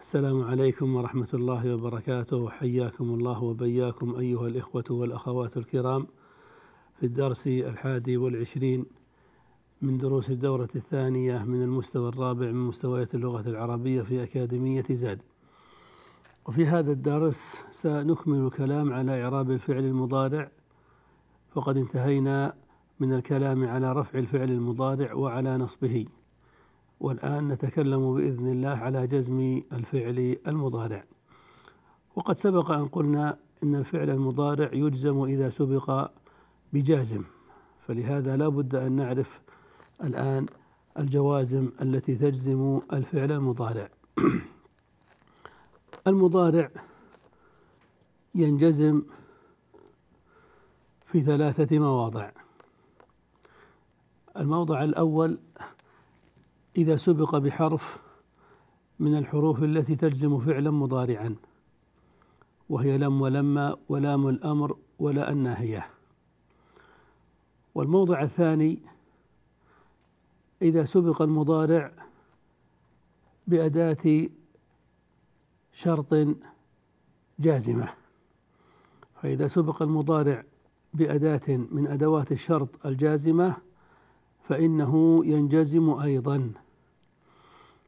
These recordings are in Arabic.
السلام عليكم ورحمة الله وبركاته. حياكم الله وبياكم أيها الإخوة والأخوات الكرام في الدرس الحادي والعشرين من دروس الدورة الثانية من المستوى الرابع من مستويات اللغة العربية في أكاديمية زاد. وفي هذا الدرس سنكمل الكلام على إعراب الفعل المضارع. فقد انتهينا من الكلام على رفع الفعل المضارع وعلى نصبه. والآن نتكلم بإذن الله على جزم الفعل المضارع. وقد سبق أن قلنا إن الفعل المضارع يجزم إذا سبق بجازم فلهذا لا بد أن نعرف الآن الجوازم التي تجزم الفعل المضارع. المضارع ينجزم في ثلاثة مواضع. الموضع الأول إذا سبق بحرف من الحروف التي تجزم فعلا مضارعا وهي لم ولما ولام الأمر ولا الناهية. والموضع الثاني إذا سبق المضارع بأداة شرط جازمة. فإذا سبق المضارع بأداة من أدوات الشرط الجازمة فإنه ينجزم أيضا.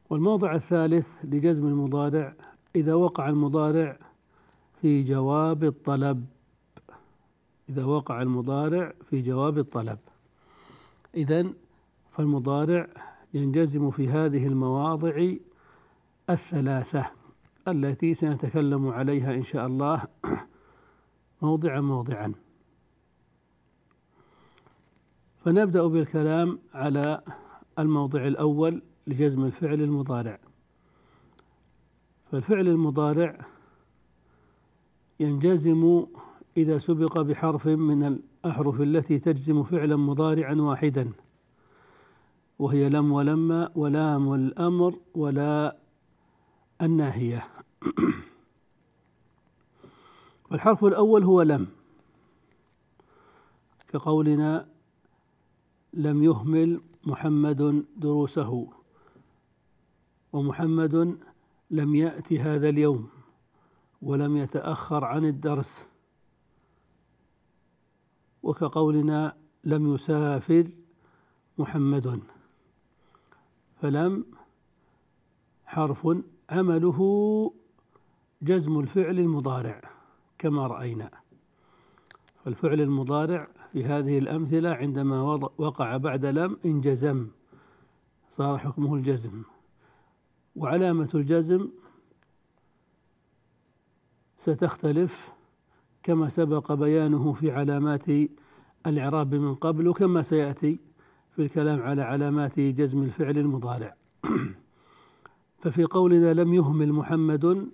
والموضع الثالث لجزم المضارع إذا وقع المضارع في جواب الطلب. إذا وقع المضارع في جواب الطلب. إذن فالمضارع ينجزم في هذه المواضع الثلاثة التي سنتكلم عليها إن شاء الله موضعا موضعا. فنبدأ بالكلام على الموضع الأول لجزم الفعل المضارع. فالفعل المضارع ينجزم إذا سبق بحرف من الأحرف التي تجزم فعلا مضارعا واحدا وهي لم ولما ولام الأمر ولا الناهية. والحرف الأول هو لم. كقولنا لم يهمل محمد دروسه ومحمد لم يأت هذا اليوم ولم يتأخر عن الدرس وكقولنا لم يسافر محمد. فلم حرف عمله جزم الفعل المضارع كما رأينا. فالفعل المضارع في هذه الأمثلة عندما وقع بعد لم انجزم. صار حكمه الجزم. وعلامة الجزم ستختلف كما سبق بيانه في علامات الإعراب من قبل وكما سيأتي في الكلام على علامات جزم الفعل المضارع. ففي قولنا لم يهمل محمد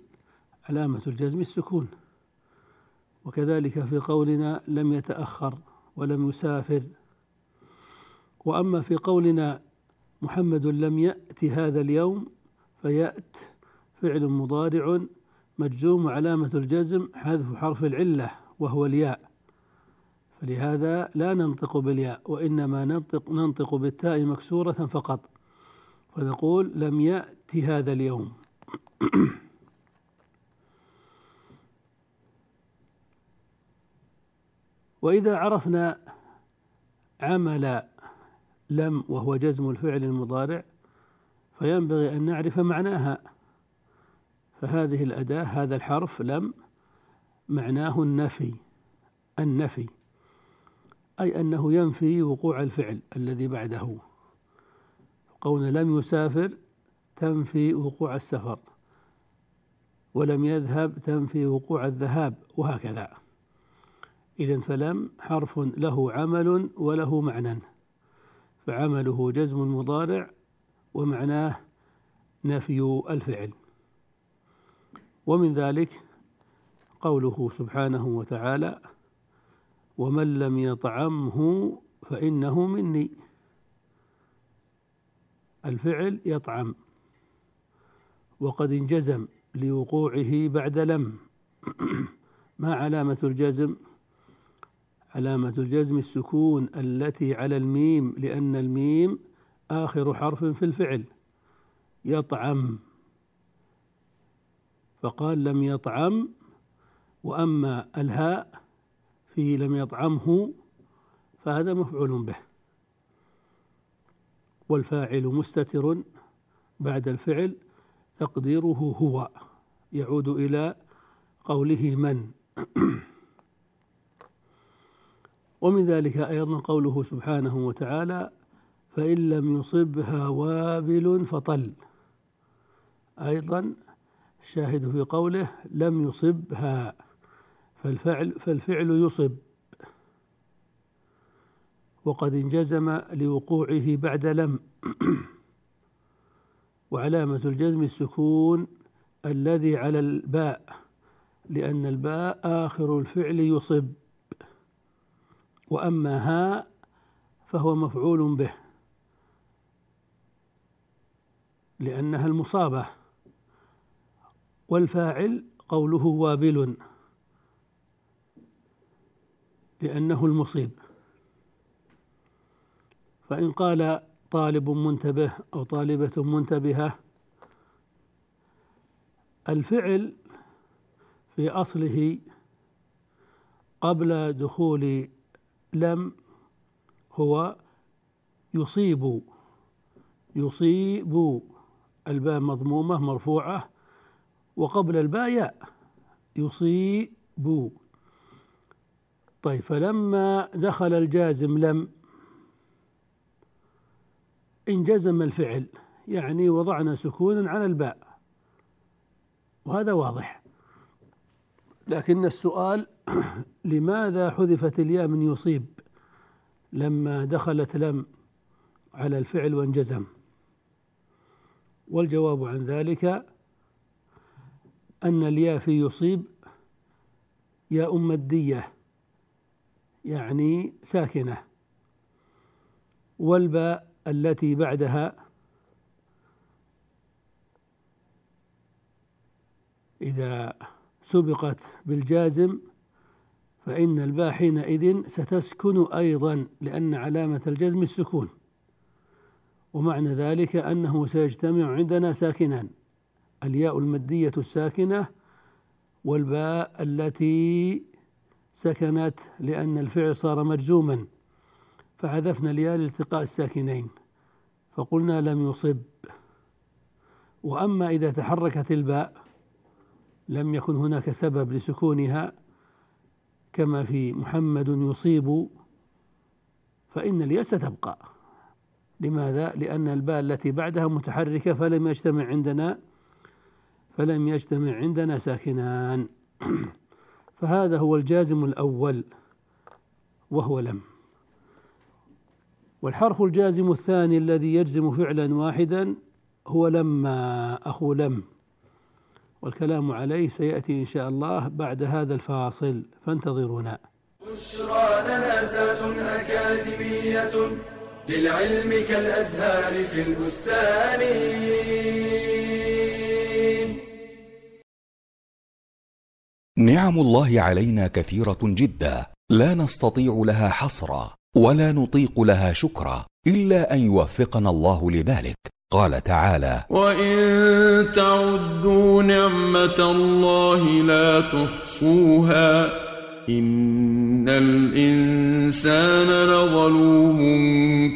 علامة الجزم السكون. وكذلك في قولنا لم يتأخر. ولم يسافر. وأما في قولنا محمد لم يأت هذا اليوم فيأت فعل مضارع مجزوم علامة الجزم حذف حرف العلة وهو الياء. فلهذا لا ننطق بالياء وإنما ننطق ننطق بالتاء مكسورة فقط. فنقول لم يأت هذا اليوم. وإذا عرفنا عمل لم وهو جزم الفعل المضارع فينبغي أن نعرف معناها. فهذه الأداة هذا الحرف لم معناه النفي النفي أي أنه ينفي وقوع الفعل الذي بعده. قول لم يسافر تنفي وقوع السفر ولم يذهب تنفي وقوع الذهاب وهكذا. إذا فلم حرف له عمل وله معنى فعمله جزم مضارع ومعناه نفي الفعل. ومن ذلك قوله سبحانه وتعالى ومن لم يطعمه فإنه مني. الفعل يطعم وقد انجزم لوقوعه بعد لم. ما علامة الجزم؟ علامة الجزم السكون التي على الميم لأن الميم آخر حرف في الفعل يطعم. فقال لم يطعم وأما الهاء في لم يطعمه فهذا مفعول به. والفاعل مستتر بعد الفعل تقديره هو يعود إلى قوله من. ومن ذلك أيضا قوله سبحانه وتعالى فإن لم يصبها وابل فطل. أيضا الشاهد في قوله لم يصبها فالفعل فالفعل يصب. وقد انجزم لوقوعه بعد لم. وعلامة الجزم السكون الذي على الباء لأن الباء آخر الفعل يصب. وأما ها فهو مفعول به لأنها المصابة. والفاعل قوله وابل لأنه المصيب. فإن قال طالب منتبه أو طالبة منتبهة الفعل في أصله قبل دخول لم هو يصيب يصيب. الباء مضمومة مرفوعة. وقبل الباء ياء يصيب. طيب فلما دخل الجازم لم انجزم الفعل يعني وضعنا سكونا على الباء. وهذا واضح. لكن السؤال لماذا حذفت الياء من يصيب لما دخلت لم على الفعل وانجزم؟ والجواب عن ذلك أن الياء في يصيب ياء مدية يعني ساكنة والباء التي بعدها إذا سبقت بالجازم فإن الباء حينئذ ستسكن أيضا لأن علامة الجزم السكون. ومعنى ذلك أنه سيجتمع عندنا ساكنان الياء المدية الساكنة والباء التي سكنت لأن الفعل صار مجزوما فحذفنا الياء لالتقاء الساكنين فقلنا لم يصب. وأما إذا تحركت الباء لم يكن هناك سبب لسكونها كما في محمد يصيب فإن الياء ستبقى لماذا؟ لأن الباء التي بعدها متحركة فلم يجتمع عندنا فلم يجتمع عندنا ساكنان. فهذا هو الجازم الأول وهو لم. والحرف الجازم الثاني الذي يجزم فعلا واحدا هو لما أخو لم. والكلام عليه سيأتي إن شاء الله بعد هذا الفاصل. فانتظرونا بشرى لنا زاد أكاديمية للعلم كالأزهار في البستان. نعم الله علينا كثيرة جدا. لا نستطيع لها حصرا ولا نطيق لها شكرا إلا أن يوفقنا الله لذلك. قال تعالى وإن تعدوا نعمة الله لا تحصوها إن الإنسان لظلوم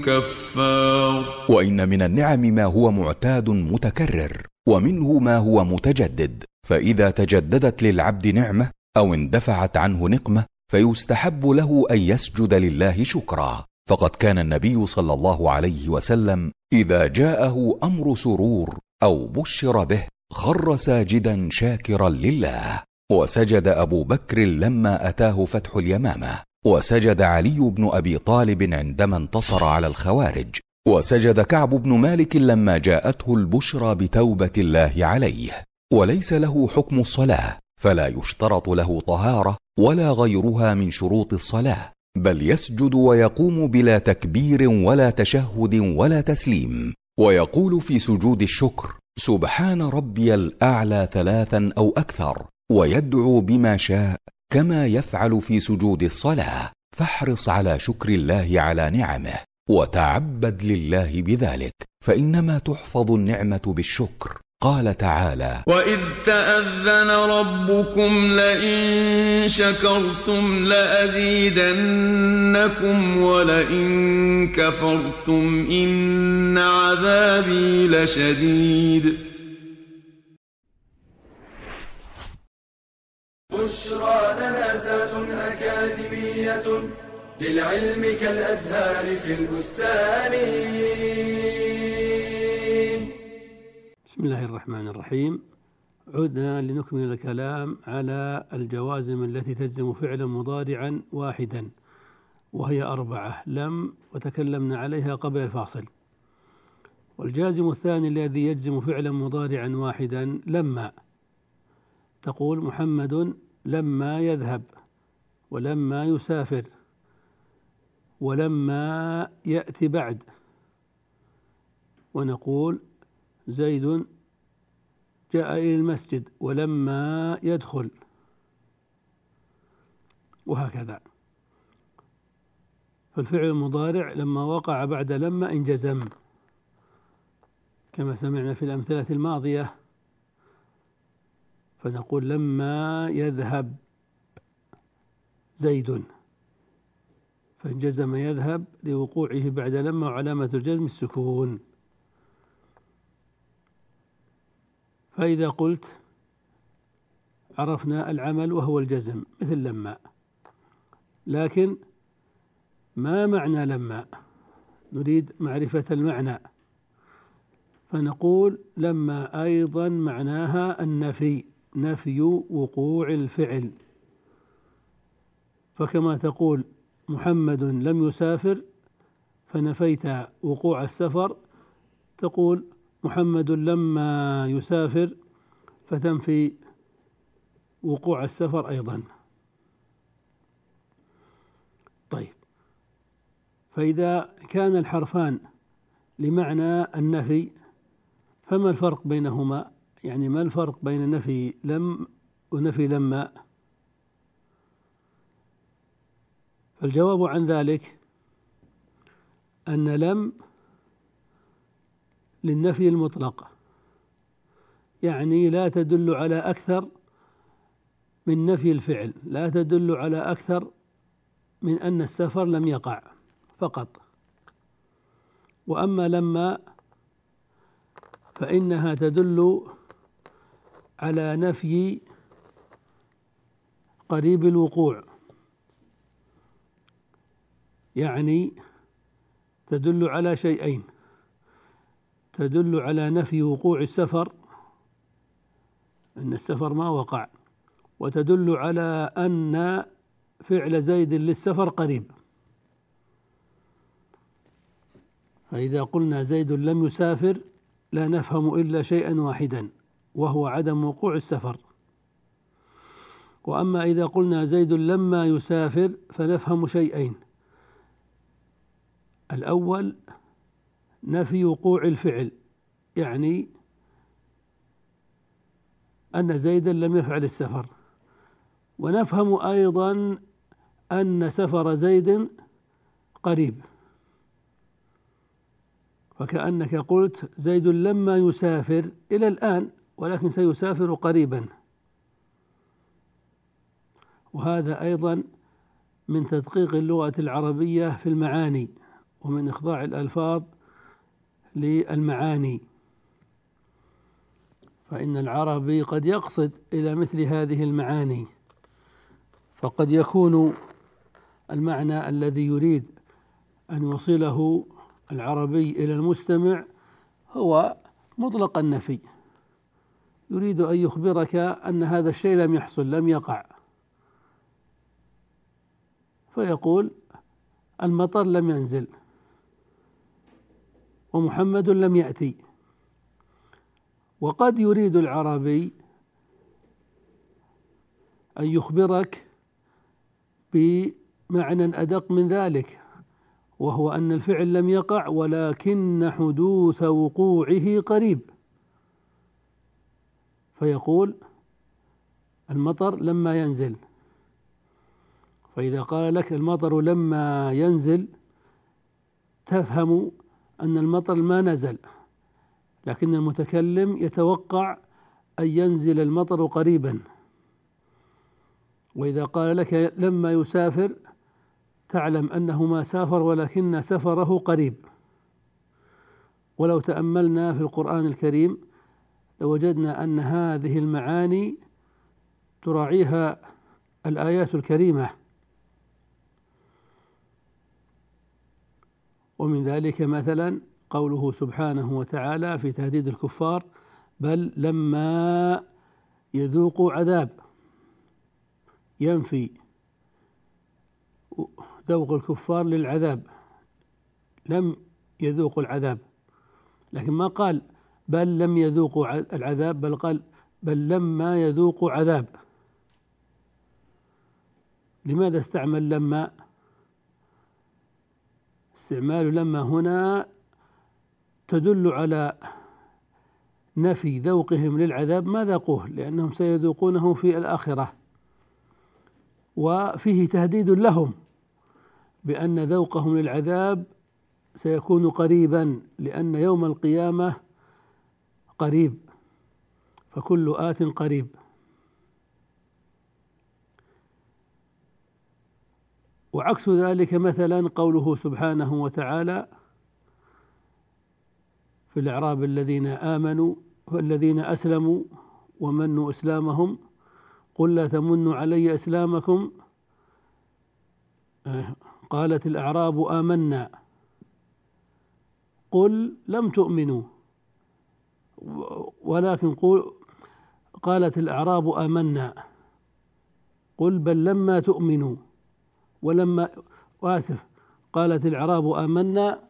كفار وإن من النعم ما هو معتاد متكرر ومنه ما هو متجدد فإذا تجددت للعبد نعمة أو اندفعت عنه نقمه فيستحب له ان يسجد لله شكرا فقد كان النبي صلى الله عليه وسلم إذا جاءه أمر سرور أو بشر به خر ساجدا شاكرا لله. وسجد أبو بكر لما أتاه فتح اليمامة. وسجد علي بن أبي طالب عندما انتصر على الخوارج. وسجد كعب بن مالك لما جاءته البشرى بتوبة الله عليه. وليس له حكم الصلاة فلا يشترط له طهارة ولا غيرها من شروط الصلاة. بل يسجد ويقوم بلا تكبير ولا تشهد ولا تسليم ويقول في سجود الشكر سبحان ربي الأعلى ثلاثا أو أكثر ويدعو بما شاء كما يفعل في سجود الصلاة فاحرص على شكر الله على نعمه وتعبد لله بذلك فإنما تحفظ النعمة بالشكر. قال تعالى وإذ تأذن ربكم لئن شكرتم لأزيدنكم ولئن كفرتم إن عذابي لشديد. بشرى لنا زاد أكاديمية للعلم كالأزهار في البستان. بسم الله الرحمن الرحيم. عدنا لنكمل الكلام على الجوازم التي تجزم فعلا مضارعا واحدا وهي أربعة لم وتكلمنا عليها قبل الفاصل. والجازم الثاني الذي يجزم فعلا مضارعا واحدا لما تقول محمد لما يذهب ولما يسافر ولما يأتي بعد. ونقول زيد جاء إلى المسجد ولما يدخل. وهكذا. فالفعل المضارع لما وقع بعد لما انجزم. كما سمعنا في الأمثلة الماضية. فنقول لما يذهب زيد. فانجزم يذهب لوقوعه بعد لما وعلامة الجزم السكون. فإذا قلت عرفنا العمل وهو الجزم مثل لما. لكن ما معنى لما؟ نريد معرفة المعنى. فنقول لما أيضا معناها النفي نفي وقوع الفعل. فكما تقول محمد لم يسافر فنفيت وقوع السفر تقول محمد لما يسافر فتنفي وقوع السفر أيضا. طيب. فإذا كان الحرفان لمعنى النفي فما الفرق بينهما؟ يعني ما الفرق بين نفي لم ونفي لما؟ فالجواب عن ذلك أن لم للنفي المطلق. يعني لا تدل على أكثر من نفي الفعل لا تدل على أكثر من أن السفر لم يقع فقط. وأما لما فإنها تدل على نفي قريب الوقوع. يعني تدل على شيئين. تدل على نفي وقوع السفر إن السفر ما وقع. وتدل على أن فعل زيد للسفر قريب. فإذا قلنا زيد لم يسافر لا نفهم إلا شيئا واحدا وهو عدم وقوع السفر. وأما إذا قلنا زيد لما يسافر فنفهم شيئين. الأول نفي وقوع الفعل. يعني أن زيدا لم يفعل السفر. ونفهم أيضا أن سفر زيد قريب. فكأنك قلت زيد لما يسافر إلى الآن ولكن سيسافر قريبا. وهذا أيضا من تدقيق اللغة العربية في المعاني ومن إخضاع الألفاظ للمعاني. فإن العربي قد يقصد إلى مثل هذه المعاني. فقد يكون المعنى الذي يريد أن يوصله العربي إلى المستمع هو مطلق النفي. يريد أن يخبرك أن هذا الشيء لم يحصل لم يقع. فيقول المطر لم ينزل. ومحمد لم يأتي. وقد يريد العربي أن يخبرك بمعنى أدق من ذلك وهو أن الفعل لم يقع ولكن حدوث وقوعه قريب. فيقول المطر لما ينزل. فإذا قال لك المطر لما ينزل تفهم أن المطر ما نزل لكن المتكلم يتوقع أن ينزل المطر قريبا. وإذا قال لك لما يسافر تعلم أنه ما سافر ولكن سفره قريب. ولو تأملنا في القرآن الكريم لوجدنا أن هذه المعاني تراعيها الآيات الكريمة. ومن ذلك مثلا قوله سبحانه وتعالى في تهديد الكفار بل لما يذوقوا عذاب ينفي ذوق الكفار للعذاب لم يذوقوا العذاب. لكن ما قال بل لم يذوقوا العذاب بل قال بل لما يذوقوا عذاب. لماذا استعمل لما؟ استعمال لما هنا تدل على نفي ذوقهم للعذاب ما ذاقوه لأنهم سيذوقونه في الآخرة. وفيه تهديد لهم بأن ذوقهم للعذاب سيكون قريبا لأن يوم القيامة قريب فكل آت قريب. وعكس ذلك مثلا قوله سبحانه وتعالى في الأعراب الذين آمنوا والذين أسلموا ومنوا إسلامهم قل لا تمنوا علي إسلامكم. قالت الأعراب آمنا. قل لم تؤمنوا. ولكن قل قالت الأعراب آمنا. قل بل لما تؤمنوا. ولما واسف قالت الأعراب آمنا.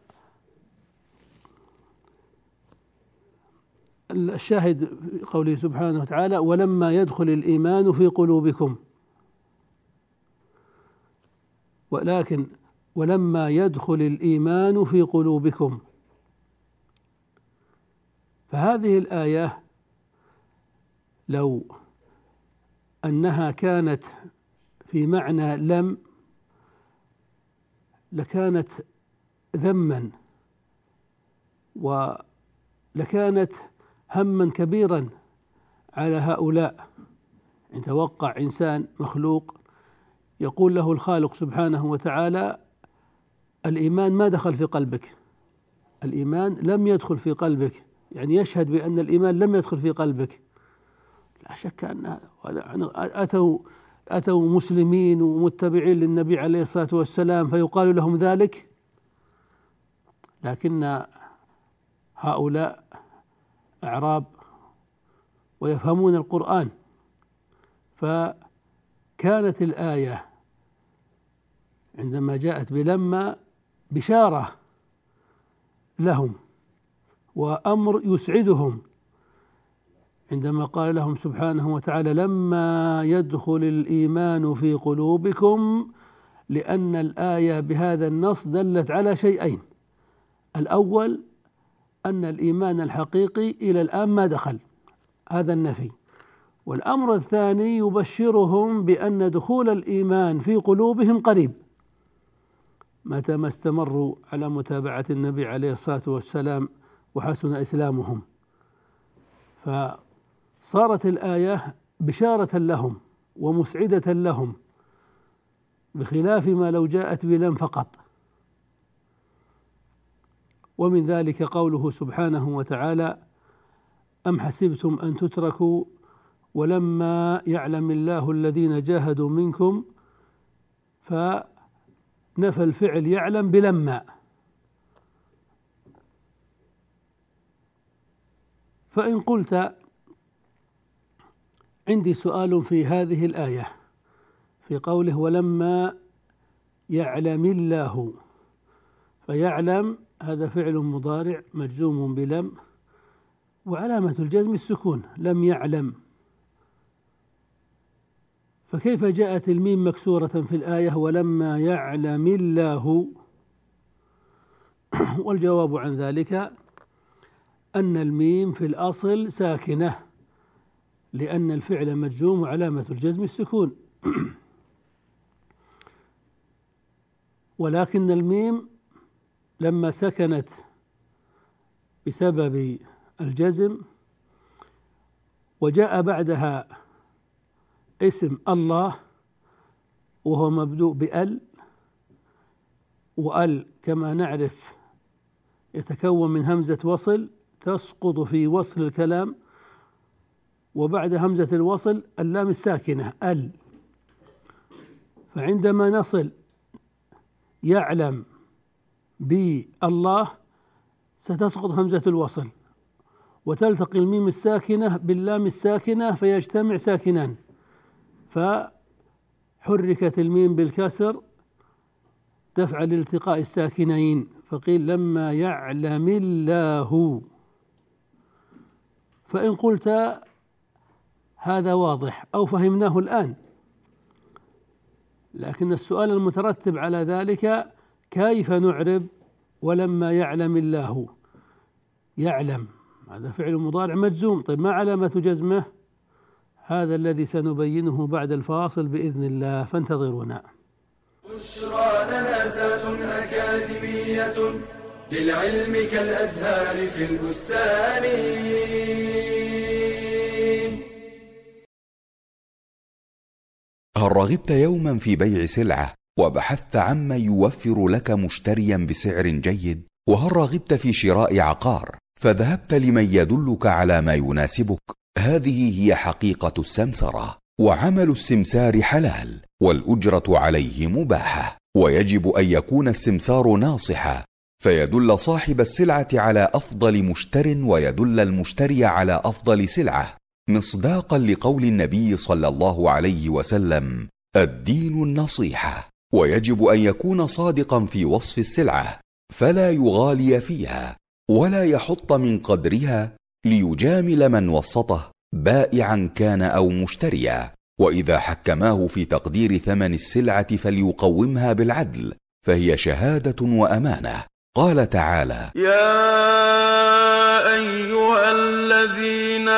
الشاهد في قوله سبحانه وتعالى ولما يدخل الإيمان في قلوبكم. ولكن ولما يدخل الإيمان في قلوبكم. فهذه الآية لو أنها كانت في معنى لم لكانت ذما ولكانت هما كبيرا على هؤلاء. إن توقع إنسان مخلوق يقول له الخالق سبحانه وتعالى الإيمان ما دخل في قلبك. الإيمان لم يدخل في قلبك. يعني يشهد بأن الإيمان لم يدخل في قلبك. لا شك أن أتوا أتوا مسلمين ومتبعين للنبي عليه الصلاة والسلام فيقال لهم ذلك؟ لكن هؤلاء أعراب ويفهمون القرآن. فكانت الآية عندما جاءت بلما بشارة لهم وأمر يسعدهم. عندما قال لهم سبحانه وتعالى لما يدخل الإيمان في قلوبكم لأن الآية بهذا النص دلت على شيئين. الأول أن الإيمان الحقيقي إلى الآن ما دخل هذا النفي. والأمر الثاني يبشرهم بأن دخول الإيمان في قلوبهم قريب. متى ما استمروا على متابعة النبي عليه الصلاة والسلام وحسن إسلامهم. فصارت الآية بشارة لهم ومسعدة لهم بخلاف ما لو جاءت بلم فقط. ومن ذلك قوله سبحانه وتعالى أم حسبتم أن تتركوا ولما يعلم الله الذين جاهدوا منكم فنفى الفعل يعلم بلما. فإن قلت عندي سؤال في هذه الآية في قوله ولما يعلم الله فيعلم هذا فعل مضارع مجزوم بلم وعلامة الجزم السكون لم يعلم. فكيف جاءت الميم مكسورة في الآية ولما يعلم الله والجواب عن ذلك أن الميم في الأصل ساكنة. لأن الفعل مجزوم وعلامة الجزم السكون. ولكن الميم لما سكنت بسبب الجزم وجاء بعدها اسم الله وهو مبدوء بأل وأل كما نعرف يتكون من همزة وصل تسقط في وصل الكلام وبعد همزة الوصل اللام الساكنة ال. فعندما نصل يعلم بالله ستسقط همزة الوصل. وتلتقي الميم الساكنة باللام الساكنة فيجتمع ساكنان. فحركت الميم بالكسر دفع لالتقاء الساكنين. فقيل لما يعلم الله. فإن قلت هذا واضح أو فهمناه الآن. لكن السؤال المترتب على ذلك كيف نعرب ولما يعلم الله؟ يعلم. هذا فعل مضارع مجزوم. طيب ما علامة جزمه؟ هذا الذي سنبينه بعد الفاصل بإذن الله. فانتظرونا. بشرى لنا زاد أكاديمية للعلم كالأزهار في البستان. هل رغبت يوما في بيع سلعة؟ وبحثت عما يوفر لك مشتريا بسعر جيد؟ وهل رغبت في شراء عقار؟ فذهبت لمن يدلك على ما يناسبك. هذه هي حقيقة السمسرة. وعمل السمسار حلال والأجرة عليه مباحة. ويجب أن يكون السمسار ناصحا. فيدل صاحب السلعة على أفضل مشتر ويدل المشتري على أفضل سلعة. مصداقا لقول النبي صلى الله عليه وسلم الدين النصيحة ويجب أن يكون صادقا في وصف السلعة فلا يغالي فيها ولا يحط من قدرها ليجامل من وسطه بائعا كان أو مشتريا وإذا حكماه في تقدير ثمن السلعة فليقومها بالعدل فهي شهادة وأمانة. قال تعالى يا أيها الذين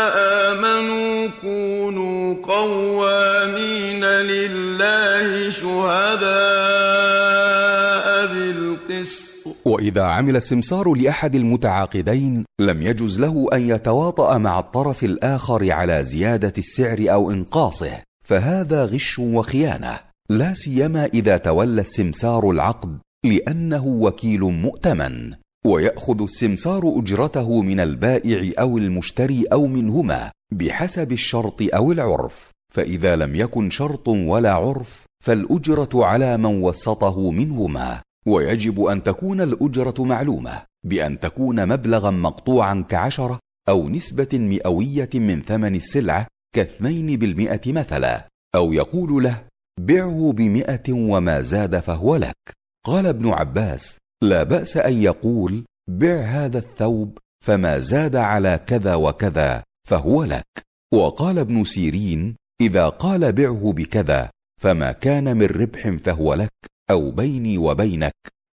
آمنوا كونوا قوامين لله شهداء بالقسط. وإذا عمل السمسار لأحد المتعاقدين لم يجز له أن يتواطأ مع الطرف الآخر على زيادة السعر أو إنقاصه فهذا غش وخيانة لا سيما إذا تولى السمسار العقد. لأنه وكيل مؤتمن ويأخذ السمسار أجرته من البائع أو المشتري أو منهما بحسب الشرط أو العرف فإذا لم يكن شرط ولا عرف فالأجرة على من وسطه منهما ويجب أن تكون الأجرة معلومة بأن تكون مبلغا مقطوعا كعشرة أو نسبة مئوية من ثمن السلعة كاثنين بالمئة مثلا أو يقول له بعه بمئة وما زاد فهو لك. قال ابن عباس لا بأس أن يقول بع هذا الثوب فما زاد على كذا وكذا فهو لك. وقال ابن سيرين إذا قال بعه بكذا فما كان من ربح فهو لك أو بيني وبينك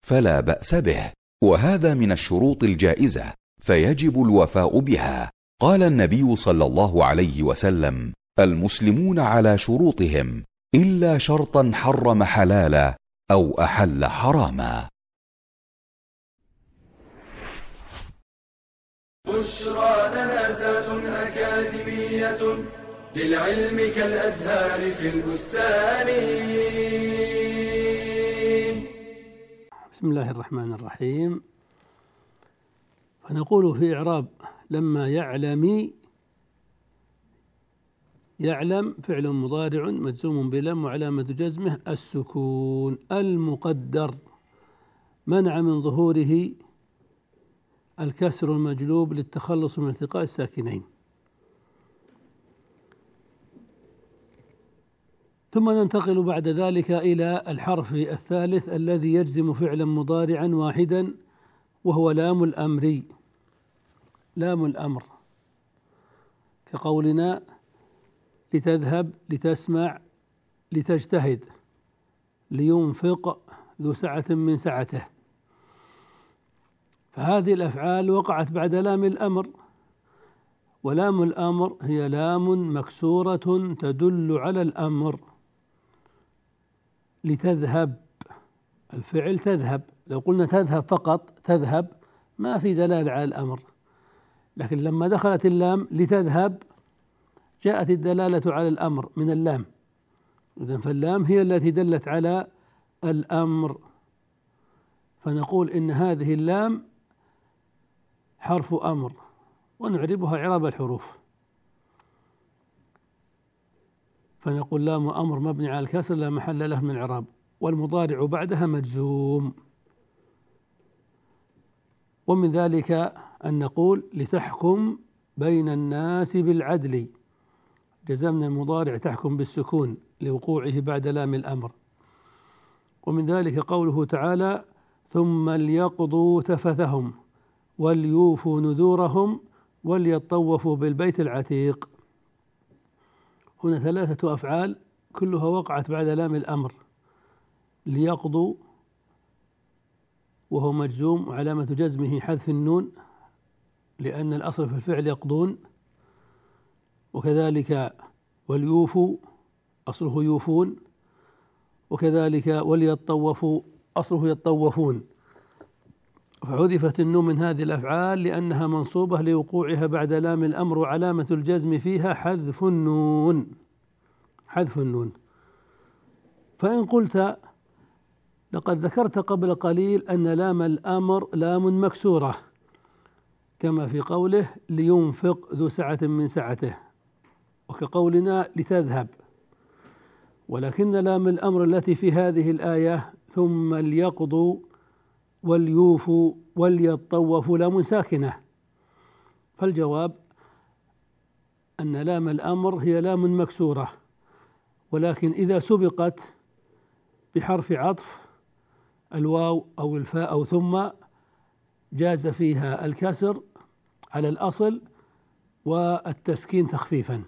فلا بأس به. وهذا من الشروط الجائزة فيجب الوفاء بها. قال النبي صلى الله عليه وسلم المسلمون على شروطهم إلا شرطا حرم حلالا أو أحل حراما. بشرى لنا زاد أكاديمية للعلم كالأزهار في البستان. بسم الله الرحمن الرحيم. فنقول في إعراب لما يعلم يعلم فعل مضارع مجزوم بلم وعلامة جزمه السكون المقدر. منع من ظهوره الكسر المجلوب للتخلص من التقاء الساكنين. ثم ننتقل بعد ذلك إلى الحرف الثالث الذي يجزم فعلا مضارعا واحدا وهو لام الأمر. لام الأمر. كقولنا لتذهب لتسمع لتجتهد لينفق ذو سعة من سعته. فهذه الأفعال وقعت بعد لام الأمر ولام الأمر هي لام مكسورة تدل على الأمر. لتذهب الفعل تذهب. لو قلنا تذهب فقط تذهب ما في دلالة على الأمر. لكن لما دخلت اللام لتذهب جاءت الدلالة على الأمر من اللام. إذا فاللام هي التي دلت على الأمر. فنقول إن هذه اللام حرف أمر ونعربها إعراب الحروف. فنقول لام أمر مبني على الكسر لا محل له من إعراب والمضارع بعدها مجزوم. ومن ذلك أن نقول لتحكم بين الناس بالعدل. جزمنا المضارع تحكم بالسكون لوقوعه بعد لام الأمر. ومن ذلك قوله تعالى ثم ليقضوا تفثهم وليوفوا نذورهم وليطوفوا بالبيت العتيق. هنا ثلاثة أفعال كلها وقعت بعد لام الأمر. ليقضوا وهو مجزوم وعلامة جزمه حذف النون لأن الأصل في الفعل يقضون. وكذلك وليوفوا أصله يوفون. وكذلك وليطوفوا أصله يطوفون. فحذفت النون من هذه الأفعال لأنها منصوبة لوقوعها بعد لام الأمر وعلامة الجزم فيها حذف النون. حذف النون. فإن قلت لقد ذكرت قبل قليل أن لام الأمر لام مكسورة كما في قوله لينفق ذو سعة من سعته. وكقولنا لتذهب. ولكن لام الأمر التي في هذه الآية ثم ليقضوا وليوفوا وليطوفوا لام ساكنة. فالجواب أن لام الأمر هي لام مكسورة. ولكن إذا سبقت بحرف عطف الواو أو الفاء أو ثم جاز فيها الكسر على الأصل والتسكين تخفيفا.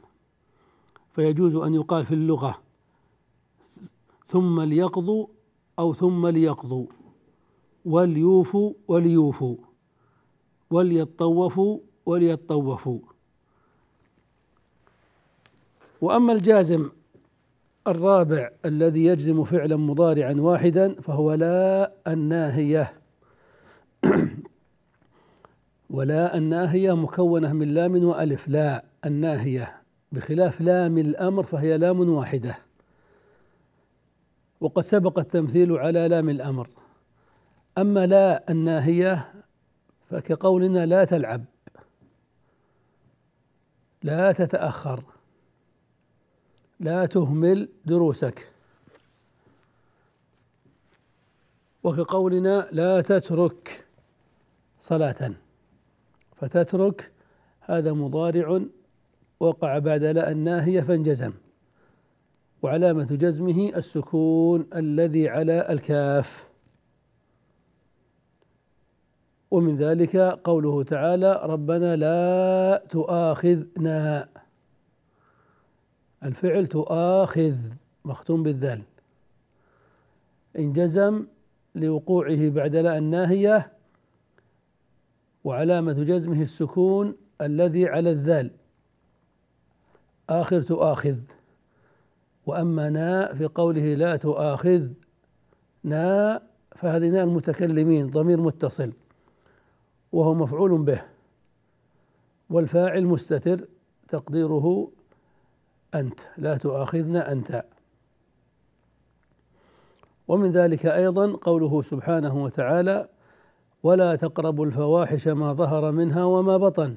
فيجوز أن يقال في اللغة ثم ليقضوا أو ثم ليقضوا. وليوفوا وليوفوا. وليطوفوا وليطوفوا وأما الجازم الرابع الذي يجزم فعلا مضارعا واحدا فهو لا الناهية. ولا الناهية مكونة من لام وألف. لا الناهية. بخلاف لام الأمر فهي لام واحدة. وقد سبق التمثيل على لام الأمر. أما لا الناهية فكقولنا لا تلعب. لا تتأخر. لا تهمل دروسك. وكقولنا لا تترك صلاة. فتترك هذا مضارع وقع بعد لا الناهية فانجزم. وعلامة جزمه السكون الذي على الكاف. ومن ذلك قوله تعالى ربنا لا تؤاخذنا. الفعل تؤاخذ مختوم بالذال إن جزم لوقوعه بعد لا الناهية. وعلامة جزمه السكون الذي على الذال آخر تؤاخذ. وأما نا في قوله لا تؤاخذ نا فهذه نا المتكلمين ضمير متصل وهو مفعول به والفاعل مستتر تقديره أنت لا تؤاخذنا أنت. ومن ذلك أيضا قوله سبحانه وتعالى ولا تقربوا الفواحش ما ظهر منها وما بطن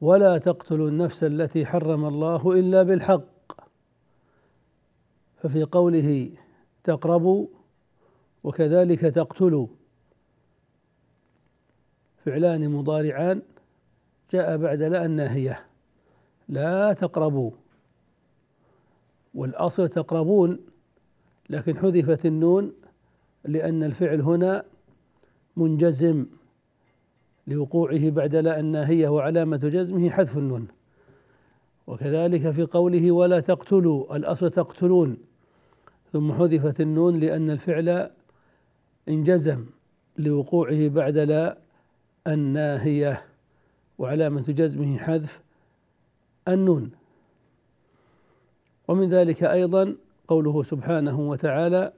ولا تقتلوا النفس التي حرم الله إلا بالحق. ففي قوله تقربوا وكذلك تقتلوا فعلان مضارعان جاء بعد لا الناهية. لا تقربوا. والأصل تقربون لكن حذفت النون لأن الفعل هنا منجزم. لوقوعه بعد لا الناهيه وعلامه جزمه حذف النون. وكذلك في قوله ولا تقتلوا الأصل تقتلون. ثم حذفت النون لأن الفعل انجزم لوقوعه بعد لا الناهيه وعلامة جزمه حذف النون. ومن ذلك أيضا قوله سبحانه وتعالى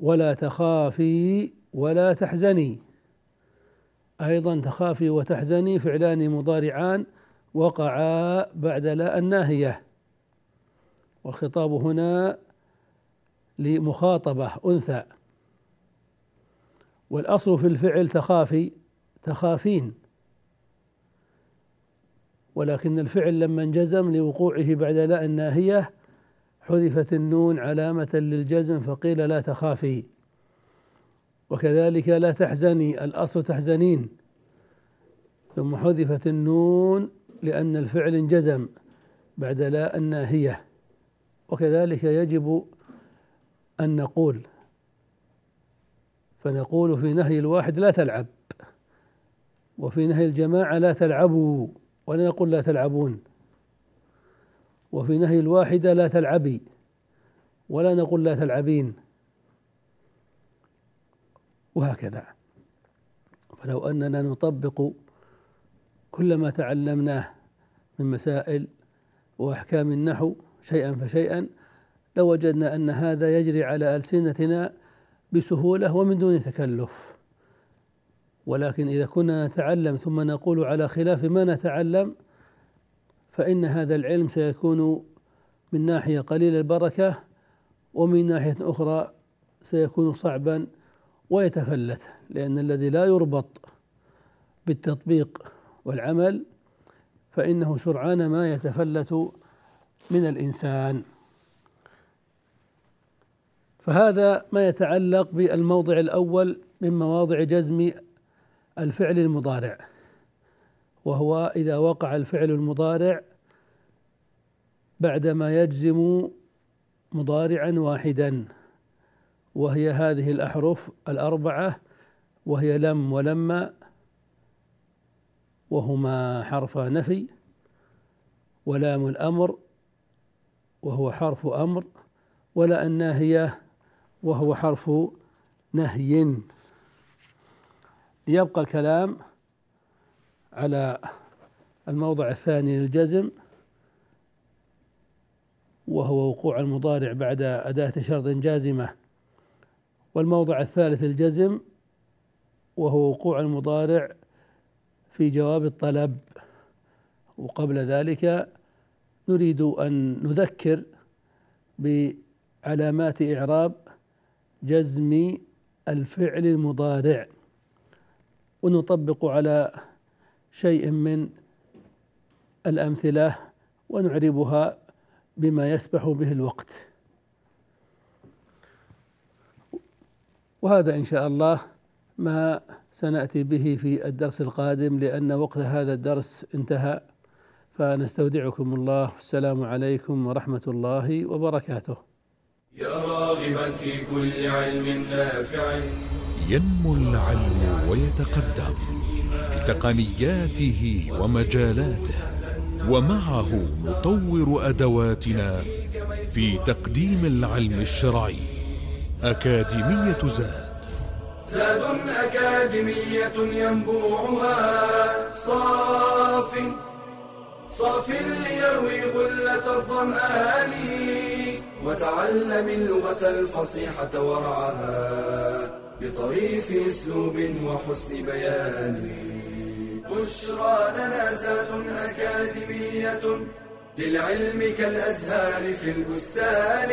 ولا تخافي ولا تحزني. أيضا تخافي وتحزني فعلان مضارعان وقعا بعد لا الناهية. والخطاب هنا لمخاطبة أنثى. والأصل في الفعل تخافي تخافين. ولكن الفعل لما انجزم لوقوعه بعد لا الناهية حذفت النون علامة للجزم فقيل لا تخافي. وكذلك لا تحزني الأصل تحزنين. ثم حذفت النون لأن الفعل انجزم بعد لا الناهية وكذلك يجب أن نقول. فنقول في نهي الواحد لا تلعب. وفي نهي الجماعة لا تلعبوا. ولا نقول لا تلعبون. وفي نهي الواحدة لا تلعبي. ولا نقول لا تلعبين. وهكذا. فلو أننا نطبق كل ما تعلمناه من مسائل وأحكام النحو شيئا فشيئا لوجدنا أن هذا يجري على ألسنتنا بسهولة ومن دون تكلف. ولكن إذا كنا نتعلم ثم نقول على خلاف ما نتعلم فإن هذا العلم سيكون من ناحية قليل البركة ومن ناحية أخرى سيكون صعبا ويتفلت لأن الذي لا يربط بالتطبيق والعمل فإنه سرعان ما يتفلت من الإنسان. فهذا ما يتعلق بالموضع الأول من مواضع جزم الفعل المضارع وهو إذا وقع الفعل المضارع بعدما يجزم مضارعا واحدا. وهي هذه الأحرف الأربعة وهي لم ولما وهما حرف نفي ولام الأمر وهو حرف أمر ولا الناهية وهو حرف نهي. يبقى الكلام على الموضع الثاني للجزم وهو وقوع المضارع بعد أداة شرط جازمة. والموضع الثالث الجزم وهو وقوع المضارع في جواب الطلب. وقبل ذلك نريد أن نذكر بعلامات إعراب جزم الفعل المضارع. ونطبق على شيء من الأمثلة ونعربها بما يسبح به الوقت. وهذا إن شاء الله ما سنأتي به في الدرس القادم لأن وقت هذا الدرس انتهى. فنستودعكم الله. السلام عليكم ورحمة الله وبركاته. يا راغبا في كل علم نافع. ينمو العلم ويتقدم بتقنياته ومجالاته ومعه نطور أدواتنا في تقديم العلم الشرعي. أكاديمية زاد. زاد أكاديمية ينبوعها. صاف صاف ليروي غلة الظمآن وتعلم اللغة الفصيحة ورعاها بطريف أسلوب وحسن بيان. بشرى لنا زاد أكاديمية للعلم كالأزهار في البستان.